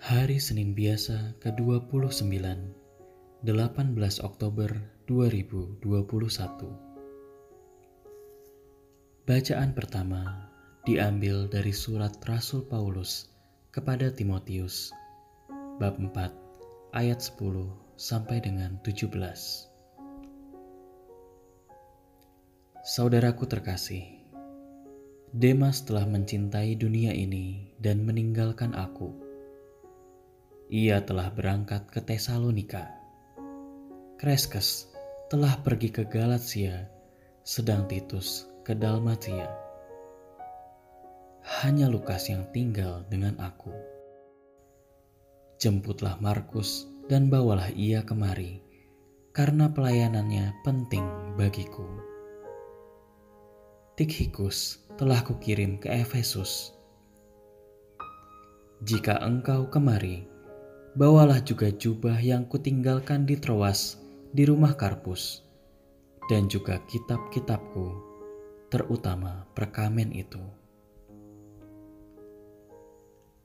Hari Senin biasa ke-29, 18 Oktober 2021. Bacaan pertama diambil dari surat Rasul Paulus kepada Timotius bab 4 ayat 10 sampai dengan 17. Saudaraku terkasih, Demas telah mencintai dunia ini dan meninggalkan aku ia telah berangkat ke Tesalonika. Kreskes telah pergi ke Galatia, sedang Titus ke Dalmatia. Hanya Lukas yang tinggal dengan aku. Jemputlah Markus dan bawalah ia kemari, karena pelayanannya penting bagiku. Tikhikus telah kukirim ke Efesus. Jika engkau kemari, bawalah juga jubah yang kutinggalkan di Troas di rumah Karpus, dan juga kitab-kitabku, terutama perkamen itu.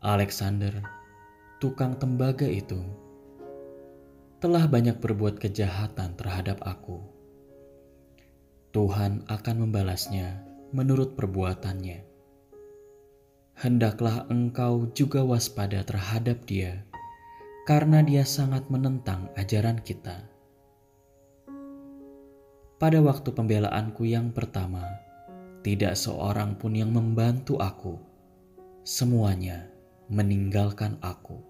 Alexander, tukang tembaga itu, telah banyak berbuat kejahatan terhadap aku. Tuhan akan membalasnya menurut perbuatannya. Hendaklah engkau juga waspada terhadap dia karena dia sangat menentang ajaran kita. Pada waktu pembelaanku yang pertama, tidak seorang pun yang membantu aku. Semuanya meninggalkan aku.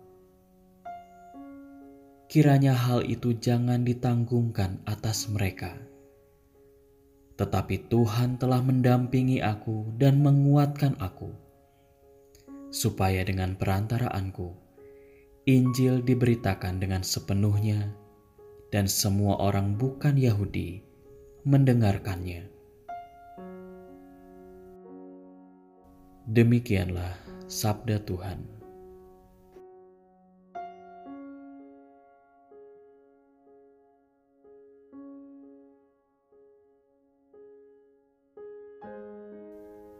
Kiranya hal itu jangan ditanggungkan atas mereka. Tetapi Tuhan telah mendampingi aku dan menguatkan aku, supaya dengan perantaraanku Injil diberitakan dengan sepenuhnya, dan semua orang bukan Yahudi mendengarkannya. Demikianlah sabda Tuhan.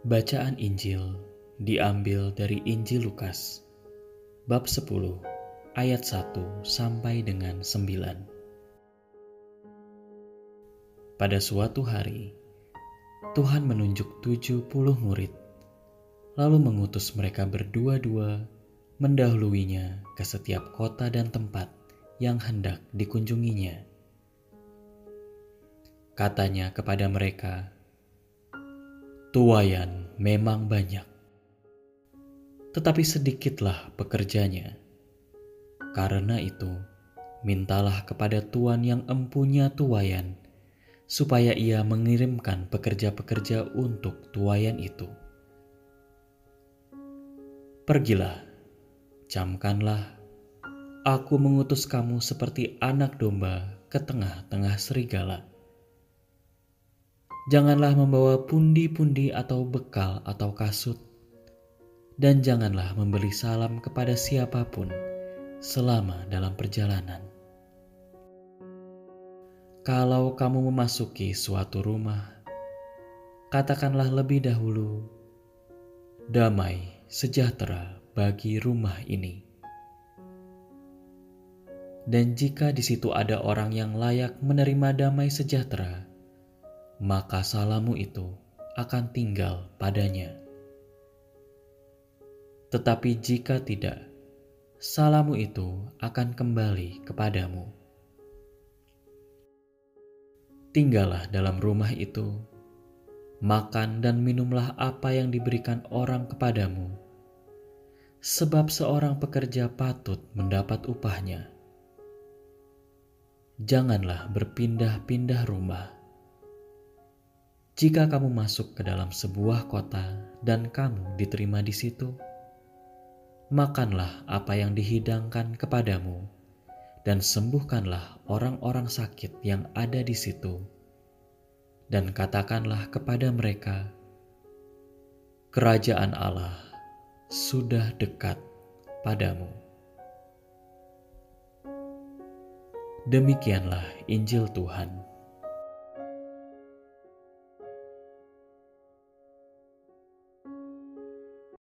Bacaan Injil diambil dari Injil Lukas bab 10 ayat 1 sampai dengan 9. Pada suatu hari, Tuhan menunjuk 70 murid, lalu mengutus mereka berdua-dua mendahuluinya ke setiap kota dan tempat yang hendak dikunjunginya. Katanya kepada mereka, Tuayan memang banyak, tetapi sedikitlah pekerjanya. Karena itu, mintalah kepada Tuhan yang empunya tuayan, supaya ia mengirimkan pekerja-pekerja untuk tuayan itu. Pergilah, camkanlah, aku mengutus kamu seperti anak domba ke tengah-tengah serigala. Janganlah membawa pundi-pundi atau bekal atau kasut, dan janganlah membeli salam kepada siapa pun selama dalam perjalanan. Kalau kamu memasuki suatu rumah, katakanlah lebih dahulu, "Damai sejahtera bagi rumah ini." Dan jika di situ ada orang yang layak menerima damai sejahtera, maka salamu itu akan tinggal padanya. Tetapi jika tidak, salamu itu akan kembali kepadamu. Tinggallah dalam rumah itu, makan dan minumlah apa yang diberikan orang kepadamu, sebab seorang pekerja patut mendapat upahnya. Janganlah berpindah-pindah rumah. Jika kamu masuk ke dalam sebuah kota dan kamu diterima di situ, makanlah apa yang dihidangkan kepadamu, dan sembuhkanlah orang-orang sakit yang ada di situ, dan katakanlah kepada mereka, "Kerajaan Allah sudah dekat padamu." Demikianlah Injil Tuhan.